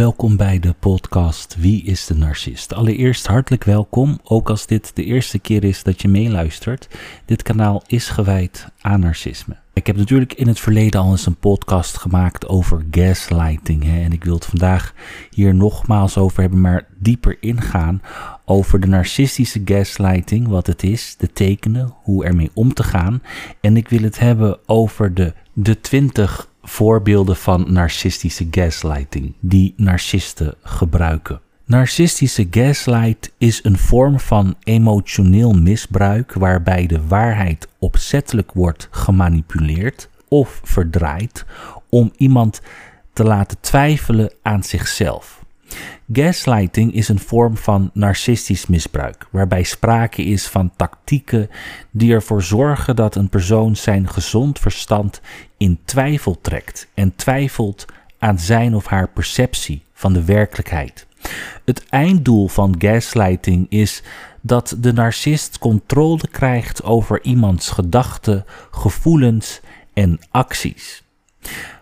welkom bij de podcast Wie is de Narcist? Allereerst hartelijk welkom, ook als dit de eerste keer is dat je meeluistert. Dit kanaal is gewijd aan narcisme. Ik heb natuurlijk in het verleden al eens een podcast gemaakt over gaslighting. Hè, en ik wil het vandaag hier nogmaals over hebben, maar dieper ingaan over de narcistische gaslighting, wat het is, de tekenen, hoe ermee om te gaan. En ik wil het hebben over de, de 20 voorbeelden van narcistische gaslighting die narcisten gebruiken. Narcistische gaslight is een vorm van emotioneel misbruik waarbij de waarheid opzettelijk wordt gemanipuleerd of verdraaid om iemand te laten twijfelen aan zichzelf. Gaslighting is een vorm van narcistisch misbruik, waarbij sprake is van tactieken die ervoor zorgen dat een persoon zijn gezond verstand in twijfel trekt en twijfelt aan zijn of haar perceptie van de werkelijkheid. Het einddoel van gaslighting is dat de narcist controle krijgt over iemands gedachten, gevoelens en acties.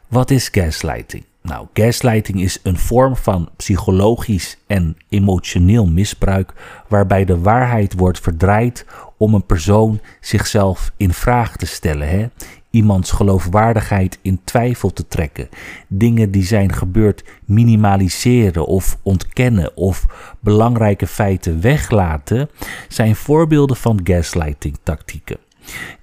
Wat is gaslighting? Nou, gaslighting is een vorm van psychologisch en emotioneel misbruik waarbij de waarheid wordt verdraaid om een persoon zichzelf in vraag te stellen. Hè? Iemands geloofwaardigheid in twijfel te trekken. Dingen die zijn gebeurd minimaliseren of ontkennen of belangrijke feiten weglaten zijn voorbeelden van gaslighting tactieken.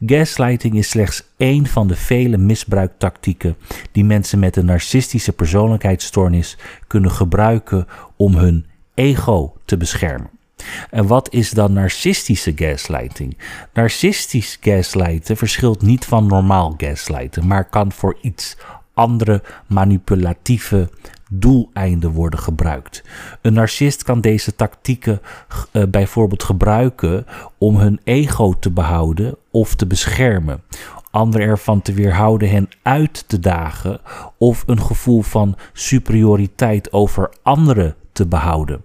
Gaslighting is slechts één van de vele misbruiktactieken die mensen met een narcistische persoonlijkheidsstoornis kunnen gebruiken om hun ego te beschermen. En wat is dan narcistische gaslighting? Narcistisch gaslighten verschilt niet van normaal gaslighten, maar kan voor iets andere manipulatieve doeleinden worden gebruikt. Een narcist kan deze tactieken uh, bijvoorbeeld gebruiken om hun ego te behouden of te beschermen, anderen ervan te weerhouden hen uit te dagen of een gevoel van superioriteit over anderen te behouden.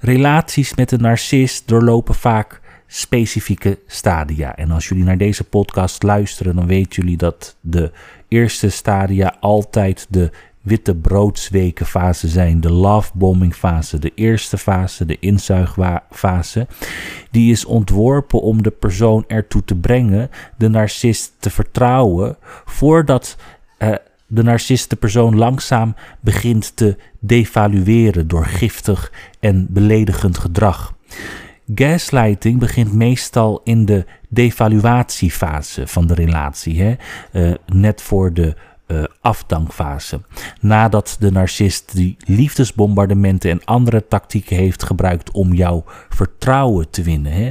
Relaties met een narcist doorlopen vaak specifieke stadia. En als jullie naar deze podcast luisteren, dan weten jullie dat de eerste stadia altijd de witte broodsweken fase zijn, de lovebombing fase, de eerste fase, de inzuigfase. Die is ontworpen om de persoon ertoe te brengen de narcist te vertrouwen voordat uh, de narcist de persoon langzaam begint te devalueren door giftig en beledigend gedrag. Gaslighting begint meestal in de devaluatiefase van de relatie, hè? Uh, net voor de uh, afdankfase. Nadat de narcist die liefdesbombardementen en andere tactieken heeft gebruikt om jouw vertrouwen te winnen. Hè?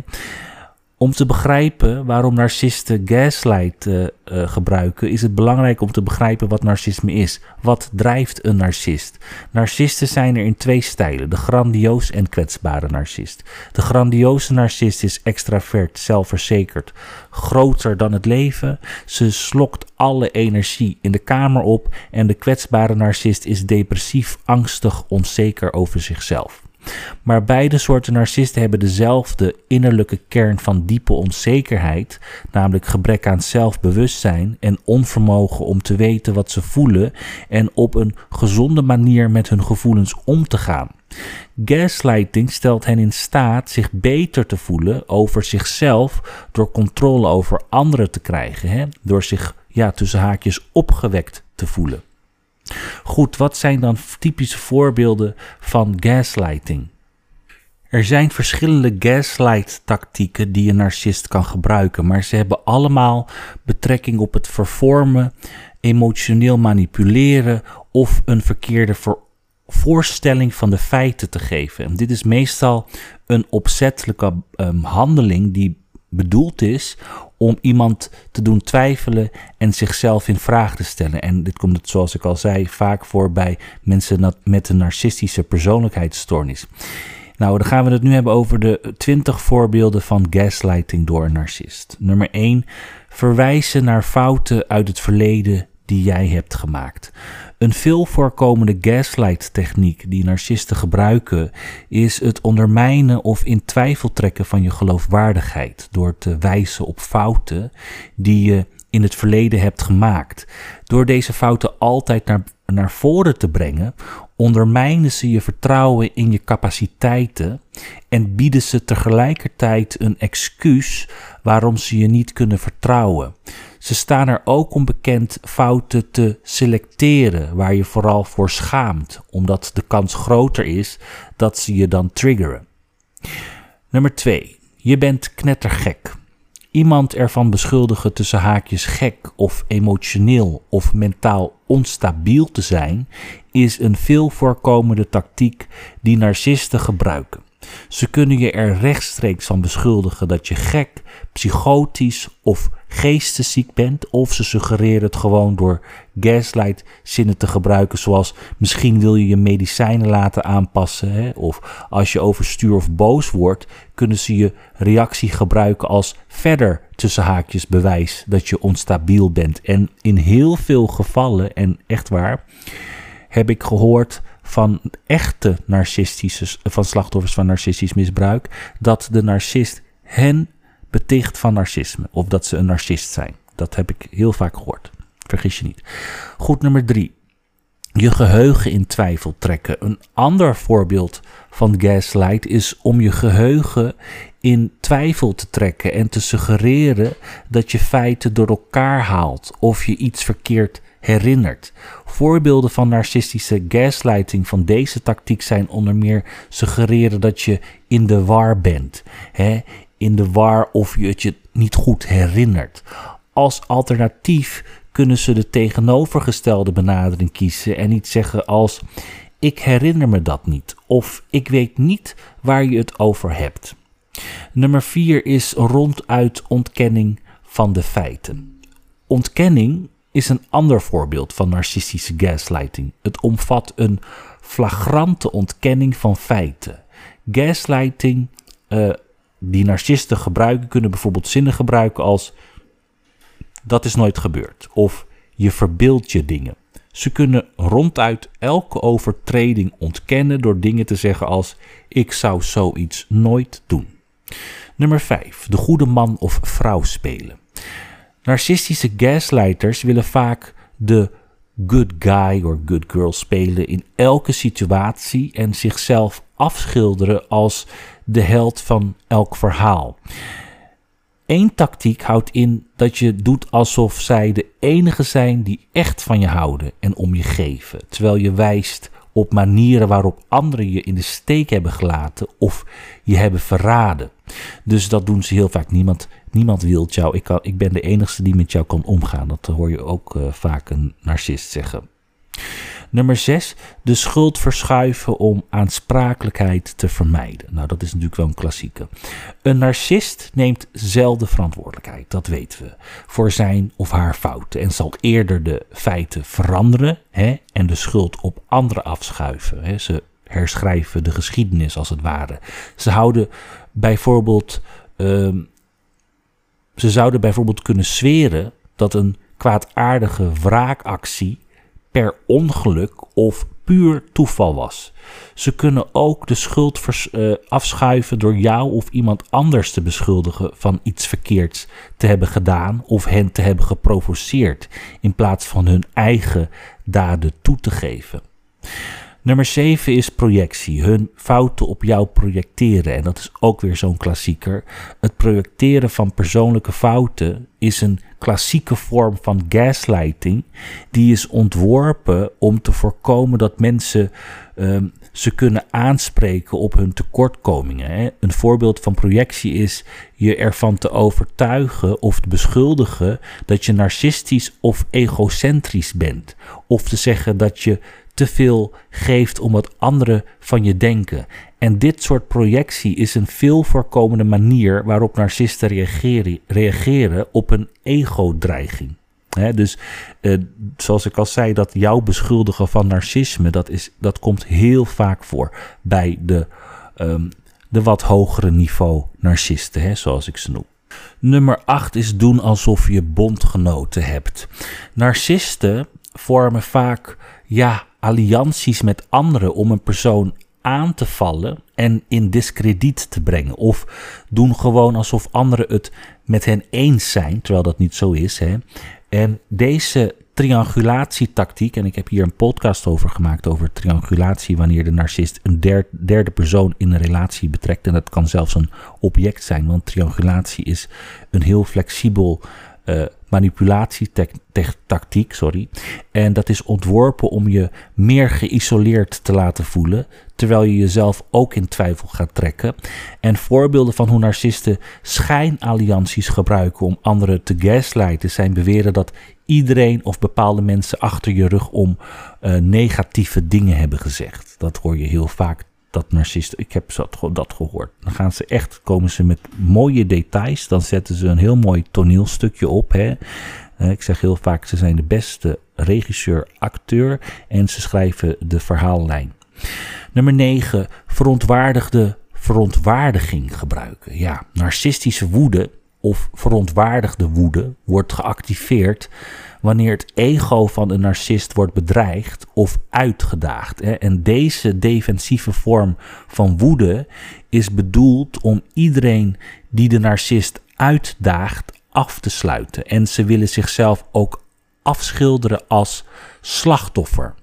Om te begrijpen waarom narcisten gaslight uh, uh, gebruiken, is het belangrijk om te begrijpen wat narcisme is. Wat drijft een narcist? Narcisten zijn er in twee stijlen: de grandioos en kwetsbare narcist. De grandioze narcist is extravert, zelfverzekerd, groter dan het leven. Ze slokt alle energie in de kamer op en de kwetsbare narcist is depressief, angstig, onzeker over zichzelf. Maar beide soorten narcisten hebben dezelfde innerlijke kern van diepe onzekerheid, namelijk gebrek aan zelfbewustzijn en onvermogen om te weten wat ze voelen en op een gezonde manier met hun gevoelens om te gaan. Gaslighting stelt hen in staat zich beter te voelen over zichzelf door controle over anderen te krijgen, hè? door zich ja, tussen haakjes opgewekt te voelen. Goed, wat zijn dan typische voorbeelden van gaslighting? Er zijn verschillende gaslight-tactieken die een narcist kan gebruiken, maar ze hebben allemaal betrekking op het vervormen, emotioneel manipuleren of een verkeerde voorstelling van de feiten te geven. En dit is meestal een opzettelijke um, handeling die bedoeld is om iemand te doen twijfelen en zichzelf in vraag te stellen. En dit komt, zoals ik al zei, vaak voor bij mensen met een narcistische persoonlijkheidsstoornis. Nou, dan gaan we het nu hebben over de 20 voorbeelden van gaslighting door een narcist. Nummer 1. Verwijzen naar fouten uit het verleden die jij hebt gemaakt. Een veel voorkomende gaslight-techniek die narcisten gebruiken is het ondermijnen of in twijfel trekken van je geloofwaardigheid door te wijzen op fouten die je in het verleden hebt gemaakt. Door deze fouten altijd naar, naar voren te brengen, ondermijnen ze je vertrouwen in je capaciteiten en bieden ze tegelijkertijd een excuus waarom ze je niet kunnen vertrouwen. Ze staan er ook om bekend fouten te selecteren waar je vooral voor schaamt, omdat de kans groter is dat ze je dan triggeren. Nummer 2. Je bent knettergek. Iemand ervan beschuldigen tussen haakjes gek of emotioneel of mentaal onstabiel te zijn, is een veel voorkomende tactiek die narcisten gebruiken. Ze kunnen je er rechtstreeks van beschuldigen dat je gek, psychotisch of geestesziek bent, of ze suggereren het gewoon door gaslight zinnen te gebruiken, zoals misschien wil je je medicijnen laten aanpassen, hè? of als je overstuur of boos wordt, kunnen ze je reactie gebruiken als verder tussen haakjes bewijs dat je onstabiel bent. En in heel veel gevallen, en echt waar, heb ik gehoord van echte narcistische, van slachtoffers van narcistisch misbruik, dat de narcist hen beticht van narcisme of dat ze een narcist zijn. Dat heb ik heel vaak gehoord. Vergis je niet. Goed, nummer drie. Je geheugen in twijfel trekken. Een ander voorbeeld van gaslight is om je geheugen in twijfel te trekken en te suggereren dat je feiten door elkaar haalt of je iets verkeerd herinnert. Voorbeelden van narcistische gaslighting van deze tactiek zijn onder meer suggereren dat je in de war bent. Hè? In de war of je het je niet goed herinnert. Als alternatief kunnen ze de tegenovergestelde benadering kiezen en niet zeggen als ik herinner me dat niet of ik weet niet waar je het over hebt. Nummer 4 is ronduit ontkenning van de feiten. Ontkenning is een ander voorbeeld van narcistische gaslighting. Het omvat een flagrante ontkenning van feiten. Gaslighting, uh, die narcisten gebruiken, kunnen bijvoorbeeld zinnen gebruiken als: dat is nooit gebeurd. Of je verbeeldt je dingen. Ze kunnen ronduit elke overtreding ontkennen door dingen te zeggen als: ik zou zoiets nooit doen. Nummer 5. De goede man of vrouw spelen. Narcistische gaslighters willen vaak de good guy or good girl spelen in elke situatie en zichzelf afschilderen als de held van elk verhaal. Eén tactiek houdt in dat je doet alsof zij de enige zijn die echt van je houden en om je geven, terwijl je wijst op manieren waarop anderen je in de steek hebben gelaten of je hebben verraden. Dus dat doen ze heel vaak. Niemand, niemand wil jou. Ik, kan, ik ben de enige die met jou kan omgaan. Dat hoor je ook uh, vaak een narcist zeggen. Nummer 6. De schuld verschuiven om aansprakelijkheid te vermijden. Nou, dat is natuurlijk wel een klassieke. Een narcist neemt zelden verantwoordelijkheid, dat weten we, voor zijn of haar fouten. En zal eerder de feiten veranderen hè, en de schuld op anderen afschuiven. Hè. Ze herschrijven de geschiedenis als het ware. Ze houden bijvoorbeeld. Uh, ze zouden bijvoorbeeld kunnen zweren dat een kwaadaardige wraakactie per ongeluk of puur toeval was. Ze kunnen ook de schuld uh, afschuiven door jou of iemand anders te beschuldigen van iets verkeerds te hebben gedaan of hen te hebben geprovoceerd, in plaats van hun eigen daden toe te geven. Nummer 7 is projectie. Hun fouten op jou projecteren. En dat is ook weer zo'n klassieker. Het projecteren van persoonlijke fouten is een klassieke vorm van gaslighting. Die is ontworpen om te voorkomen dat mensen um, ze kunnen aanspreken op hun tekortkomingen. Hè. Een voorbeeld van projectie is je ervan te overtuigen of te beschuldigen dat je narcistisch of egocentrisch bent. Of te zeggen dat je te veel geeft om wat anderen van je denken. En dit soort projectie is een veel voorkomende manier waarop narcisten reageren, reageren op een ego-dreiging. Dus uh, zoals ik al zei, dat jouw beschuldigen van narcisme, dat, is, dat komt heel vaak voor bij de, um, de wat hogere niveau narcisten, hè, zoals ik ze noem. Nummer 8 is doen alsof je bondgenoten hebt. Narcisten vormen vaak ja, allianties met anderen om een persoon aan te vallen en in discrediet te brengen. Of doen gewoon alsof anderen het met hen eens zijn, terwijl dat niet zo is. Hè? En deze triangulatietactiek, en ik heb hier een podcast over gemaakt over triangulatie, wanneer de narcist een derde persoon in een relatie betrekt. En dat kan zelfs een object zijn, want triangulatie is een heel flexibel uh, manipulatietactiek, sorry. En dat is ontworpen om je meer geïsoleerd te laten voelen, terwijl je jezelf ook in twijfel gaat trekken. En voorbeelden van hoe narcisten schijnallianties gebruiken om anderen te gaslighten zijn beweren dat iedereen of bepaalde mensen achter je rug om uh, negatieve dingen hebben gezegd. Dat hoor je heel vaak dat narcisten. Ik heb dat gehoord. Dan gaan ze echt, komen ze met mooie details. Dan zetten ze een heel mooi toneelstukje op. Hè. Eh, ik zeg heel vaak, ze zijn de beste regisseur, acteur en ze schrijven de verhaallijn. Nummer 9, verontwaardigde verontwaardiging gebruiken. Ja, narcistische woede of verontwaardigde woede wordt geactiveerd wanneer het ego van een narcist wordt bedreigd of uitgedaagd. En deze defensieve vorm van woede is bedoeld om iedereen die de narcist uitdaagt af te sluiten. En ze willen zichzelf ook afschilderen als slachtoffer.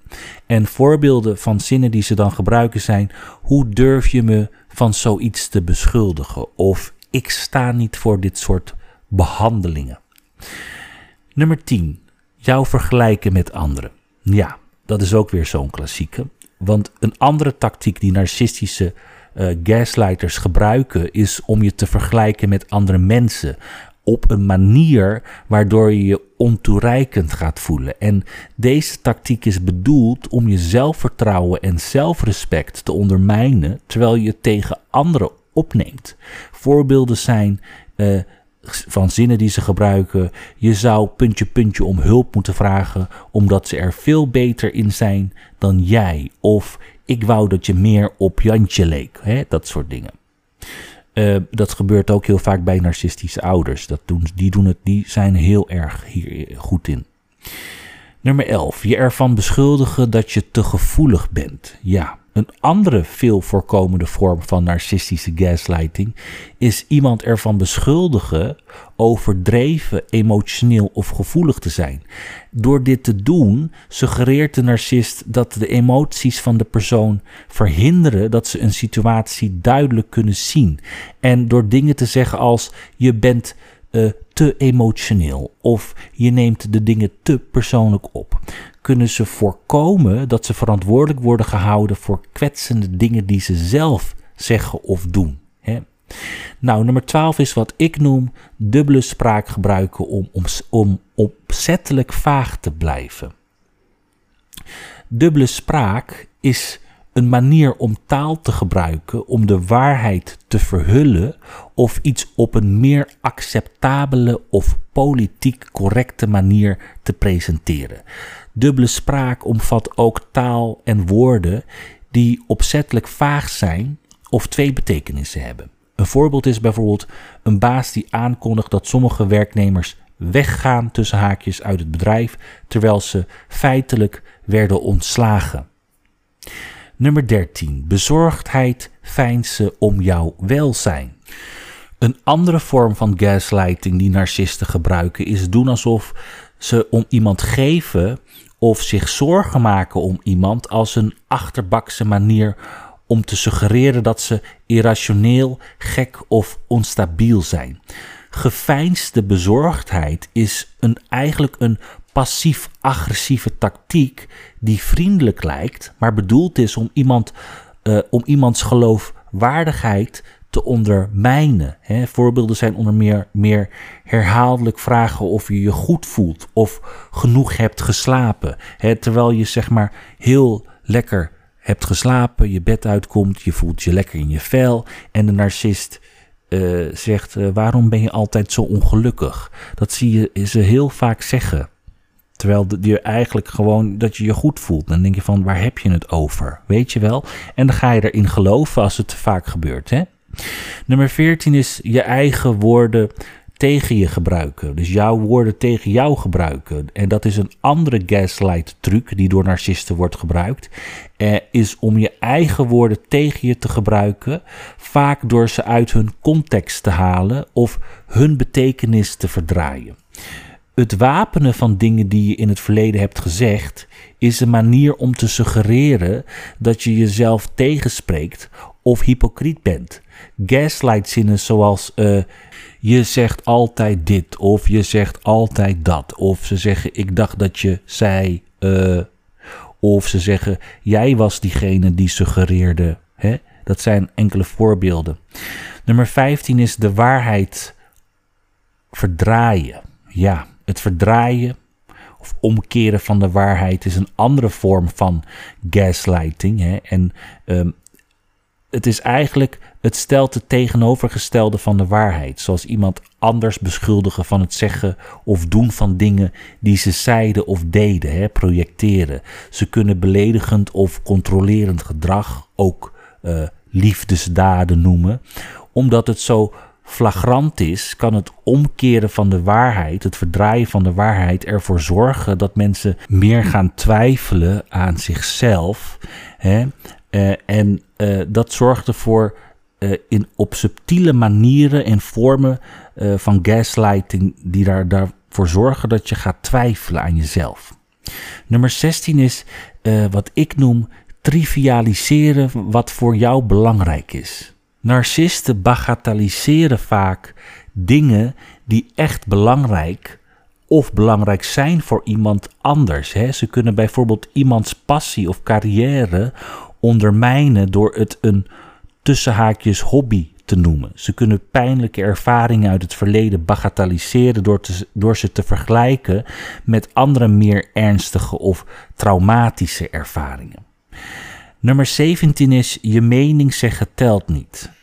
En voorbeelden van zinnen die ze dan gebruiken zijn: hoe durf je me van zoiets te beschuldigen? Of ik sta niet voor dit soort behandelingen. Nummer 10 jou vergelijken met anderen. Ja, dat is ook weer zo'n klassieke. Want een andere tactiek die narcistische uh, gaslighters gebruiken is om je te vergelijken met andere mensen. Op een manier waardoor je je ontoereikend gaat voelen. En deze tactiek is bedoeld om je zelfvertrouwen en zelfrespect te ondermijnen terwijl je tegen anderen opneemt. Voorbeelden zijn uh, van zinnen die ze gebruiken. Je zou puntje puntje om hulp moeten vragen omdat ze er veel beter in zijn dan jij. Of ik wou dat je meer op Jantje leek. Hè? Dat soort dingen. Uh, dat gebeurt ook heel vaak bij narcistische ouders. Dat doen, die, doen het, die zijn heel erg hier goed in. Nummer 11. Je ervan beschuldigen dat je te gevoelig bent. Ja, een andere veel voorkomende vorm van narcistische gaslighting is iemand ervan beschuldigen overdreven emotioneel of gevoelig te zijn. Door dit te doen suggereert de narcist dat de emoties van de persoon verhinderen dat ze een situatie duidelijk kunnen zien. En door dingen te zeggen als je bent uh, te emotioneel of je neemt de dingen te persoonlijk op, kunnen ze voorkomen dat ze verantwoordelijk worden gehouden voor kwetsende dingen die ze zelf zeggen of doen. Hè? Nou, nummer 12 is wat ik noem dubbele spraak gebruiken om, om, om opzettelijk vaag te blijven. Dubbele spraak is een manier om taal te gebruiken om de waarheid te verhullen of iets op een meer acceptabele of politiek correcte manier te presenteren. Dubbele spraak omvat ook taal en woorden die opzettelijk vaag zijn of twee betekenissen hebben. Een voorbeeld is bijvoorbeeld een baas die aankondigt dat sommige werknemers weggaan tussen haakjes uit het bedrijf, terwijl ze feitelijk werden ontslagen. Nummer 13. Bezorgdheid feinsen om jouw welzijn. Een andere vorm van gaslighting die narcisten gebruiken is doen alsof ze om iemand geven of zich zorgen maken om iemand als een achterbakse manier om te suggereren dat ze irrationeel, gek of onstabiel zijn. Geveinsde bezorgdheid is een, eigenlijk een passief-agressieve tactiek die vriendelijk lijkt, maar bedoeld is om, iemand, uh, om iemands geloofwaardigheid te ondermijnen. Hè. Voorbeelden zijn onder meer, meer herhaaldelijk vragen of je je goed voelt of genoeg hebt geslapen. Hè, terwijl je zeg maar heel lekker hebt geslapen, je bed uitkomt, je voelt je lekker in je vel en de narcist uh, zegt: uh, Waarom ben je altijd zo ongelukkig? Dat zie je ze heel vaak zeggen. Terwijl je eigenlijk gewoon dat je je goed voelt. Dan denk je van waar heb je het over? Weet je wel? En dan ga je erin geloven als het te vaak gebeurt. Hè? Nummer 14 is je eigen woorden tegen je gebruiken. Dus jouw woorden tegen jou gebruiken. En dat is een andere gaslight truc die door narcisten wordt gebruikt. Eh, is om je eigen woorden tegen je te gebruiken. Vaak door ze uit hun context te halen of hun betekenis te verdraaien. Het wapenen van dingen die je in het verleden hebt gezegd is een manier om te suggereren dat je jezelf tegenspreekt of hypocriet bent. Gaslight-zinnen zoals uh, je zegt altijd dit of je zegt altijd dat. Of ze zeggen ik dacht dat je zei. Uh, of ze zeggen jij was diegene die suggereerde. Hè? Dat zijn enkele voorbeelden. Nummer 15 is de waarheid verdraaien. Ja, het verdraaien of omkeren van de waarheid is een andere vorm van gaslighting. Hè? En um, het is eigenlijk, het stelt het tegenovergestelde van de waarheid. Zoals iemand anders beschuldigen van het zeggen of doen van dingen die ze zeiden of deden, hè, projecteren. Ze kunnen beledigend of controlerend gedrag ook uh, liefdesdaden noemen, omdat het zo flagrant is, kan het omkeren van de waarheid, het verdraaien van de waarheid, ervoor zorgen dat mensen meer gaan twijfelen aan zichzelf. Hè? Uh, en uh, dat zorgt ervoor uh, in, op subtiele manieren en vormen van gaslighting die daar, daarvoor zorgen dat je gaat twijfelen aan jezelf. Nummer 16 is wat ik noem trivialiseren wat voor jou belangrijk is. Narcisten bagatelliseren vaak dingen die echt belangrijk of belangrijk zijn voor iemand anders. Hè. Ze kunnen bijvoorbeeld iemands passie of carrière ondermijnen door het een tussenhaakjes hobby te noemen. Ze kunnen pijnlijke ervaringen uit het verleden bagatelliseren door, door ze te vergelijken met andere meer ernstige of traumatische ervaringen. Nummer 17 is je mening zeggen telt niet.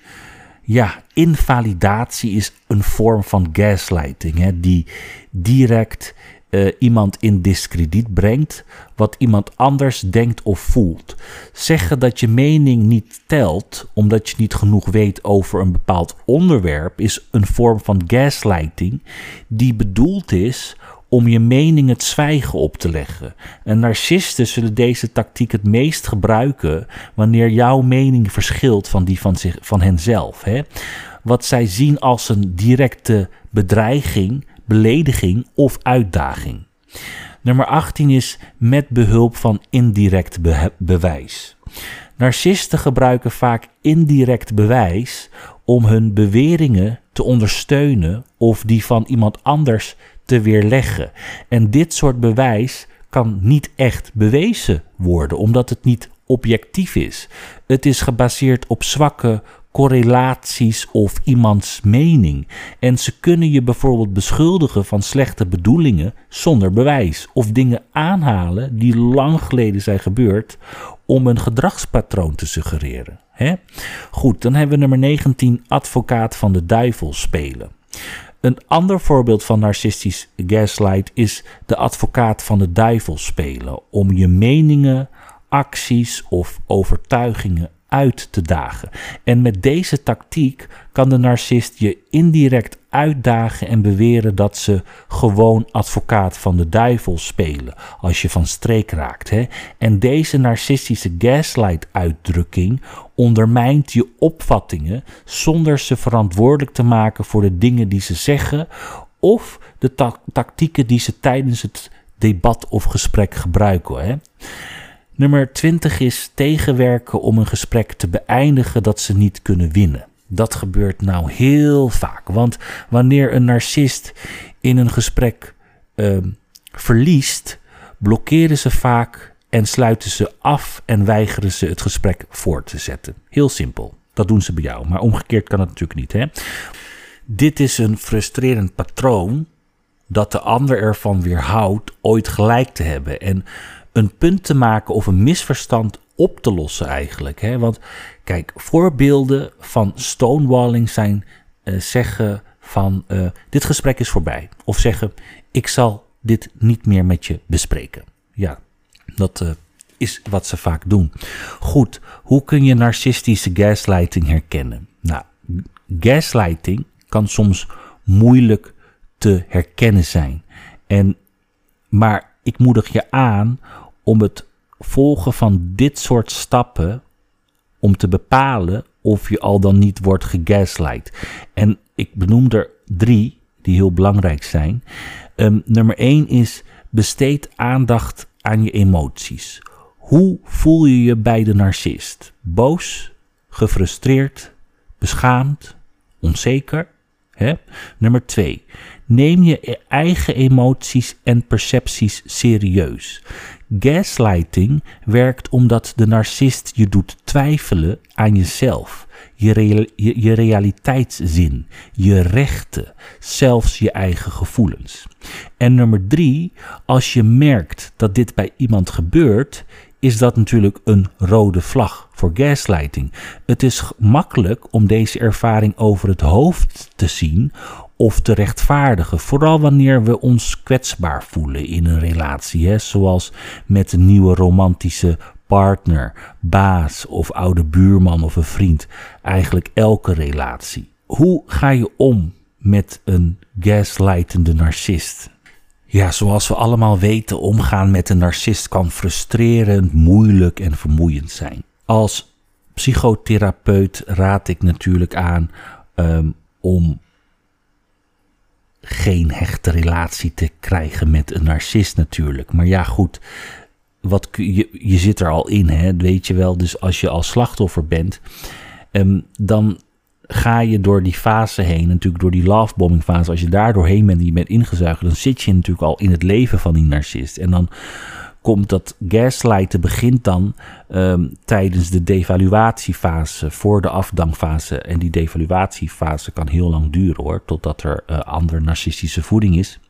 Ja, invalidatie is een vorm van gaslighting, hè, die direct uh, iemand in diskrediet brengt wat iemand anders denkt of voelt. Zeggen dat je mening niet telt omdat je niet genoeg weet over een bepaald onderwerp is een vorm van gaslighting die bedoeld is om je mening het zwijgen op te leggen. En narcisten zullen deze tactiek het meest gebruiken wanneer jouw mening verschilt van die van, zich, van henzelf. Hè? Wat zij zien als een directe bedreiging belediging of uitdaging. Nummer 18 is met behulp van indirect bewijs. Narcisten gebruiken vaak indirect bewijs om hun beweringen te ondersteunen of die van iemand anders te weerleggen. En dit soort bewijs kan niet echt bewezen worden, omdat het niet objectief is. Het is gebaseerd op zwakke correlaties of iemands mening. En ze kunnen je bijvoorbeeld beschuldigen van slechte bedoelingen zonder bewijs. Of dingen aanhalen die lang geleden zijn gebeurd om een gedragspatroon te suggereren. Hè? Goed, dan hebben we nummer 19, advocaat van de duivel spelen. Een ander voorbeeld van narcistisch gaslight is de advocaat van de duivel spelen. Om je meningen, acties of overtuigingen uit te dagen. En met deze tactiek kan de narcist je indirect uitdagen en beweren dat ze gewoon advocaat van de duivel spelen als je van streek raakt. Hè? En deze narcistische gaslight-uitdrukking ondermijnt je opvattingen zonder ze verantwoordelijk te maken voor de dingen die ze zeggen of de ta tactieken die ze tijdens het debat of gesprek gebruiken. Hè? Nummer 20 is tegenwerken om een gesprek te beëindigen dat ze niet kunnen winnen. Dat gebeurt nou heel vaak. Want wanneer een narcist in een gesprek uh, verliest, blokkeren ze vaak en sluiten ze af en weigeren ze het gesprek voort te zetten. Heel simpel. Dat doen ze bij jou. Maar omgekeerd kan het natuurlijk niet. Hè? Dit is een frustrerend patroon dat de ander ervan weerhoudt ooit gelijk te hebben. En een punt te maken of een misverstand op te lossen eigenlijk. Hè? Want kijk, voorbeelden van stonewalling zijn uh, zeggen van uh, dit gesprek is voorbij. Of zeggen ik zal dit niet meer met je bespreken. Ja, dat uh, is wat ze vaak doen. Goed, hoe kun je narcistische gaslighting herkennen? Nou, gaslighting kan soms moeilijk te herkennen zijn. En, maar ik moedig je aan om het volgen van dit soort stappen om te bepalen of je al dan niet wordt gegaslight. En ik benoem er drie die heel belangrijk zijn. Ehm, nummer 1 is besteed aandacht aan je emoties. Hoe voel je je bij de narcist? Boos, gefrustreerd, beschaamd, onzeker? Hè? Nummer 2. Neem je eigen emoties en percepties serieus. Gaslighting werkt omdat de narcist je doet twijfelen aan jezelf, je, je, je realiteitszin, je rechten, zelfs je eigen gevoelens. En nummer drie, als je merkt dat dit bij iemand gebeurt, is dat natuurlijk een rode vlag voor gaslighting. Het is makkelijk om deze ervaring over het hoofd te zien of te rechtvaardigen. Vooral wanneer we ons kwetsbaar voelen in een relatie. Zoals met een nieuwe romantische partner, baas of oude buurman of een vriend. Eigenlijk elke relatie. Hoe ga je om met een gaslightende narcist? Ja, zoals we allemaal weten, omgaan met een narcist kan frustrerend, moeilijk en vermoeiend zijn. Als psychotherapeut raad ik natuurlijk aan ehm, om geen hechte relatie te krijgen met een narcist natuurlijk. Maar ja, goed, wat, je, je zit er al in, hè, weet je wel. Dus als je als slachtoffer bent, um, dan ga je door die fase heen, natuurlijk door die lovebombing fase, als je daar doorheen bent en je bent ingezuigd, dan zit je natuurlijk al in het leven van die narcist. En dan komt dat gaslighten begint dan um, tijdens de devaluatiefase, voor de afdankfase. En die devaluatiefase kan heel lang duren hoor, totdat er uh, andere narcistische voeding is.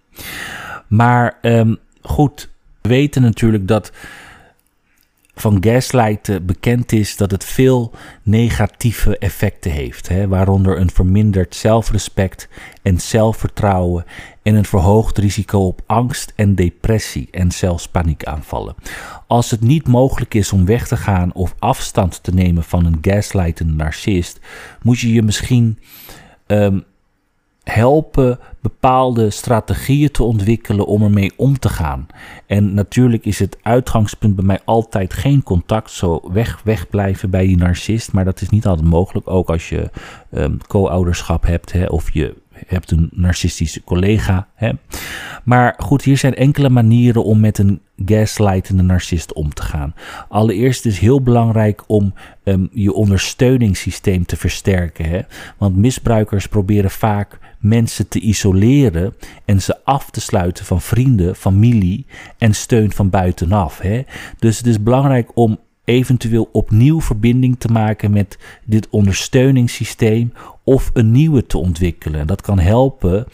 Maar um, goed, we weten natuurlijk dat van gaslighten bekend is dat het veel negatieve effecten heeft, hè, waaronder een verminderd zelfrespect en zelfvertrouwen en een verhoogd risico op angst en depressie en zelfs paniekaanvallen. Als het niet mogelijk is om weg te gaan of afstand te nemen van een gaslightende narcist, moet je je misschien um, helpen bepaalde strategieën te ontwikkelen om ermee om te gaan. En natuurlijk is het uitgangspunt bij mij altijd geen contact, zo weg, wegblijven bij die narcist, maar dat is niet altijd mogelijk, ook als je um, co-ouderschap hebt hè, of je hebt een narcistische collega. Hè. Maar goed, hier zijn enkele manieren om met een gaslightende narcist om te gaan. Allereerst is heel belangrijk om um, je ondersteuningssysteem te versterken. Hè? Want misbruikers proberen vaak mensen te isoleren en ze af te sluiten van vrienden, familie en steun van buitenaf. Hè? Dus het is belangrijk om eventueel opnieuw verbinding te maken met dit ondersteuningssysteem of een nieuwe te ontwikkelen. Dat kan helpen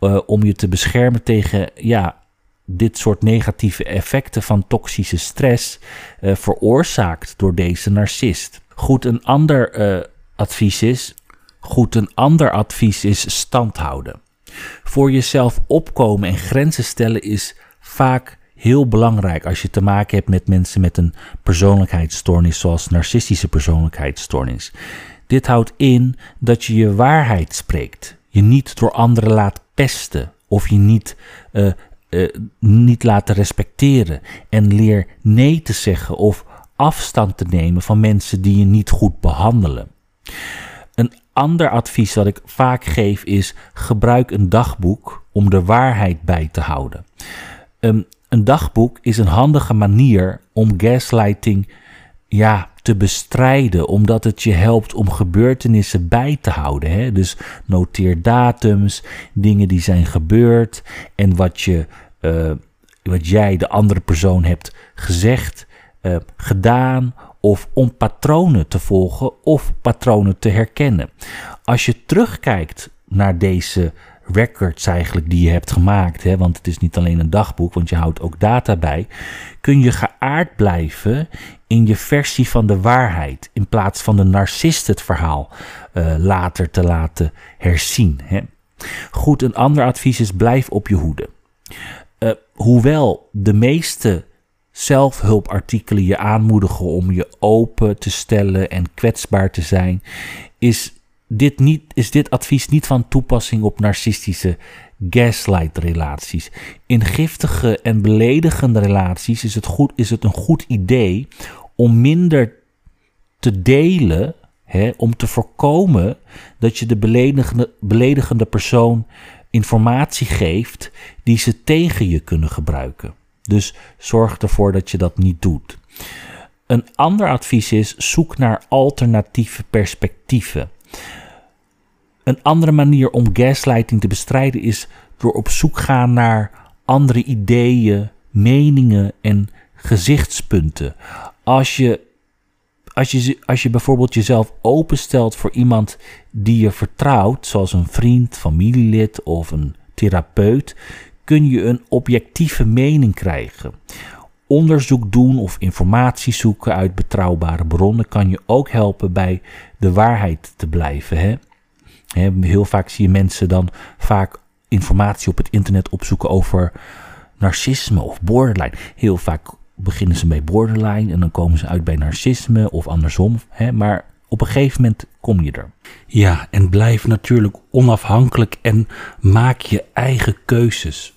uh, om je te beschermen tegen ja, dit soort negatieve effecten van toxische stress uh, veroorzaakt door deze narcist. Goed, een ander uh, advies is. Goed, een ander advies is stand houden. Voor jezelf opkomen en grenzen stellen is vaak heel belangrijk als je te maken hebt met mensen met een persoonlijkheidsstoornis, zoals narcistische persoonlijkheidsstoornis. Dit houdt in dat je je waarheid spreekt, je niet door anderen laat pesten of je niet, uh, niet laten respecteren en leer nee te zeggen of afstand te nemen van mensen die je niet goed behandelen. Een ander advies dat ik vaak geef is: gebruik een dagboek om de waarheid bij te houden. Um, een dagboek is een handige manier om gaslighting ja, te bestrijden, omdat het je helpt om gebeurtenissen bij te houden. Hè? Dus noteer datums, dingen die zijn gebeurd en wat, je, uh, wat jij de andere persoon hebt gezegd, uh, gedaan of om patronen te volgen of patronen te herkennen. Als je terugkijkt naar deze records eigenlijk die je hebt gemaakt, hè, want het is niet alleen een dagboek, want je houdt ook data bij, kun je geaard blijven in je versie van de waarheid, in plaats van de narcist het verhaal uh, later te laten herzien. Hè. Goed, een ander advies is blijf op je hoede. Uh, hoewel de meeste zelfhulpartikelen je aanmoedigen om je open te stellen en kwetsbaar te zijn, is dit, niet, is dit advies niet van toepassing op narcistische gaslight-relaties. In giftige en beledigende relaties is het, goed, is het een goed idee om minder te delen, hè, om te voorkomen dat je de beledigende, beledigende persoon informatie geeft die ze tegen je kunnen gebruiken. Dus zorg ervoor dat je dat niet doet. Een ander advies is: zoek naar alternatieve perspectieven. Een andere manier om gaslighting te bestrijden is door op zoek gaan naar andere ideeën, meningen en gezichtspunten. Als je, als je, als je bijvoorbeeld jezelf openstelt voor iemand die je vertrouwt, zoals een vriend, familielid of een therapeut, kun je een objectieve mening krijgen. Onderzoek doen of informatie zoeken uit betrouwbare bronnen kan je ook helpen bij de waarheid te blijven. Hè? Heel vaak zie je mensen dan vaak informatie op het internet opzoeken over narcisme of borderline. Heel vaak beginnen ze bij borderline en dan komen ze uit bij narcisme of andersom. Hè? Maar op een gegeven moment kom je er. Ja, en blijf natuurlijk onafhankelijk en maak je eigen keuzes.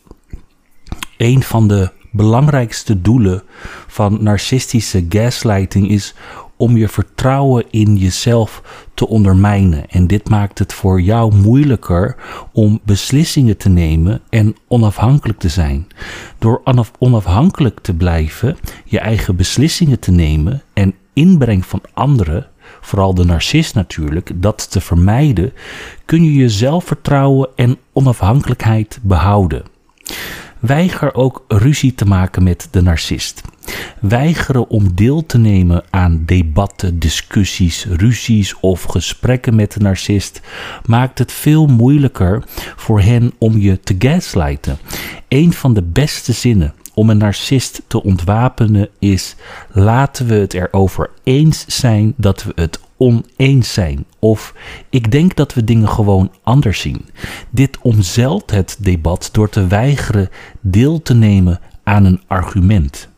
Een van de belangrijkste doelen van narcistische gaslighting is om je vertrouwen in jezelf te ondermijnen. En dit maakt het voor jou moeilijker om beslissingen te nemen en onafhankelijk te zijn. Door onafhankelijk te blijven, je eigen beslissingen te nemen en inbreng van anderen, vooral de narcist natuurlijk, dat te vermijden, kun je je zelfvertrouwen en onafhankelijkheid behouden. Weiger ook ruzie te maken met de narcist. Weigeren om deel te nemen aan debatten, discussies, ruzies of gesprekken met de narcist maakt het veel moeilijker voor hen om je te gaslighten. Een van de beste zinnen om een narcist te ontwapenen is: laten we het erover eens zijn dat we het oneens zijn. Of ik denk dat we dingen gewoon anders zien. Dit omzeilt het debat door te weigeren deel te nemen aan een argument.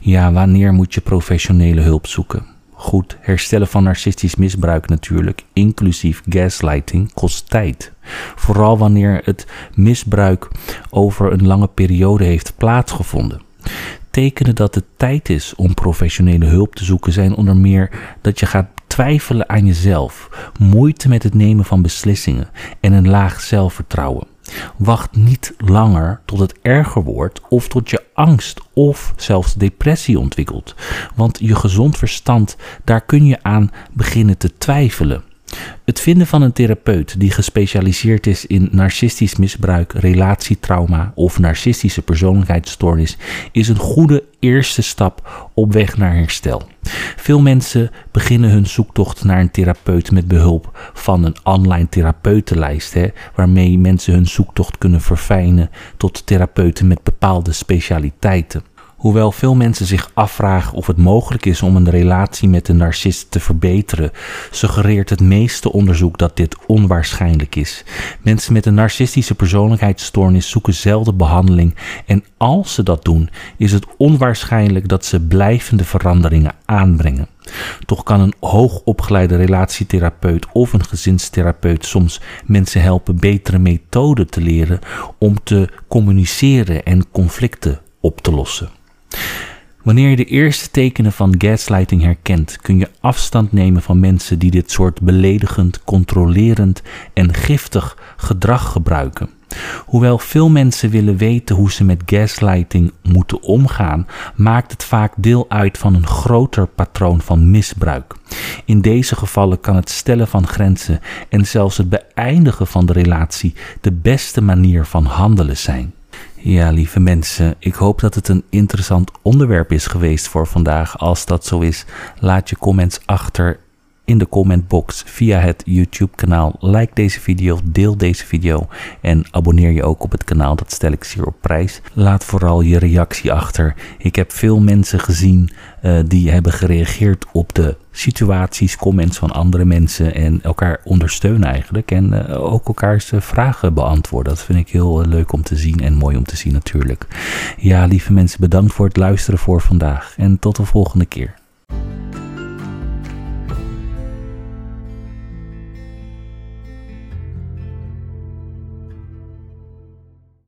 Ja, wanneer moet je professionele hulp zoeken? Goed, herstellen van narcistisch misbruik natuurlijk, inclusief gaslighting, kost tijd. Vooral wanneer het misbruik over een lange periode heeft plaatsgevonden. Tekenen dat het tijd is om professionele hulp te zoeken zijn onder meer dat je gaat twijfelen aan jezelf, moeite met het nemen van beslissingen en een laag zelfvertrouwen. Wacht niet langer tot het erger wordt of tot je angst of zelfs depressie ontwikkelt. Want je gezond verstand, daar kun je aan beginnen te twijfelen. Het vinden van een therapeut die gespecialiseerd is in narcistisch misbruik, relatietrauma of narcistische persoonlijkheidsstoornis is een goede eerste stap op weg naar herstel. Veel mensen beginnen hun zoektocht naar een therapeut met behulp van een online therapeutenlijst, hè, waarmee mensen hun zoektocht kunnen verfijnen tot therapeuten met bepaalde specialiteiten. Hoewel veel mensen zich afvragen of het mogelijk is om een relatie met een narcist te verbeteren, suggereert het meeste onderzoek dat dit onwaarschijnlijk is. Mensen met een narcistische persoonlijkheidsstoornis zoeken zelden behandeling en als ze dat doen, is het onwaarschijnlijk dat ze blijvende veranderingen aanbrengen. Toch kan een hoogopgeleide relatietherapeut of een gezinstherapeut soms mensen helpen betere methoden te leren om te communiceren en conflicten op te lossen. Wanneer je de eerste tekenen van gaslighting herkent, kun je afstand nemen van mensen die dit soort beledigend, controlerend en giftig gedrag gebruiken. Hoewel veel mensen willen weten hoe ze met gaslighting moeten omgaan, maakt het vaak deel uit van een groter patroon van misbruik. In deze gevallen kan het stellen van grenzen en zelfs het beëindigen van de relatie de beste manier van handelen zijn. Ja, lieve mensen, ik hoop dat het een interessant onderwerp is geweest voor vandaag. Als dat zo is, laat je comments achter in de commentbox via het YouTube-kanaal. Like deze video, deel deze video en abonneer je ook op het kanaal. Dat stel ik zeer op prijs. Laat vooral je reactie achter. Ik heb veel mensen gezien uh, die hebben gereageerd op de situaties, comments van andere mensen en elkaar ondersteunen eigenlijk. En uh, ook elkaars uh, vragen beantwoorden. Dat vind ik heel leuk om te zien en mooi om te zien natuurlijk. Ja, lieve mensen, bedankt voor het luisteren voor vandaag en tot de volgende keer.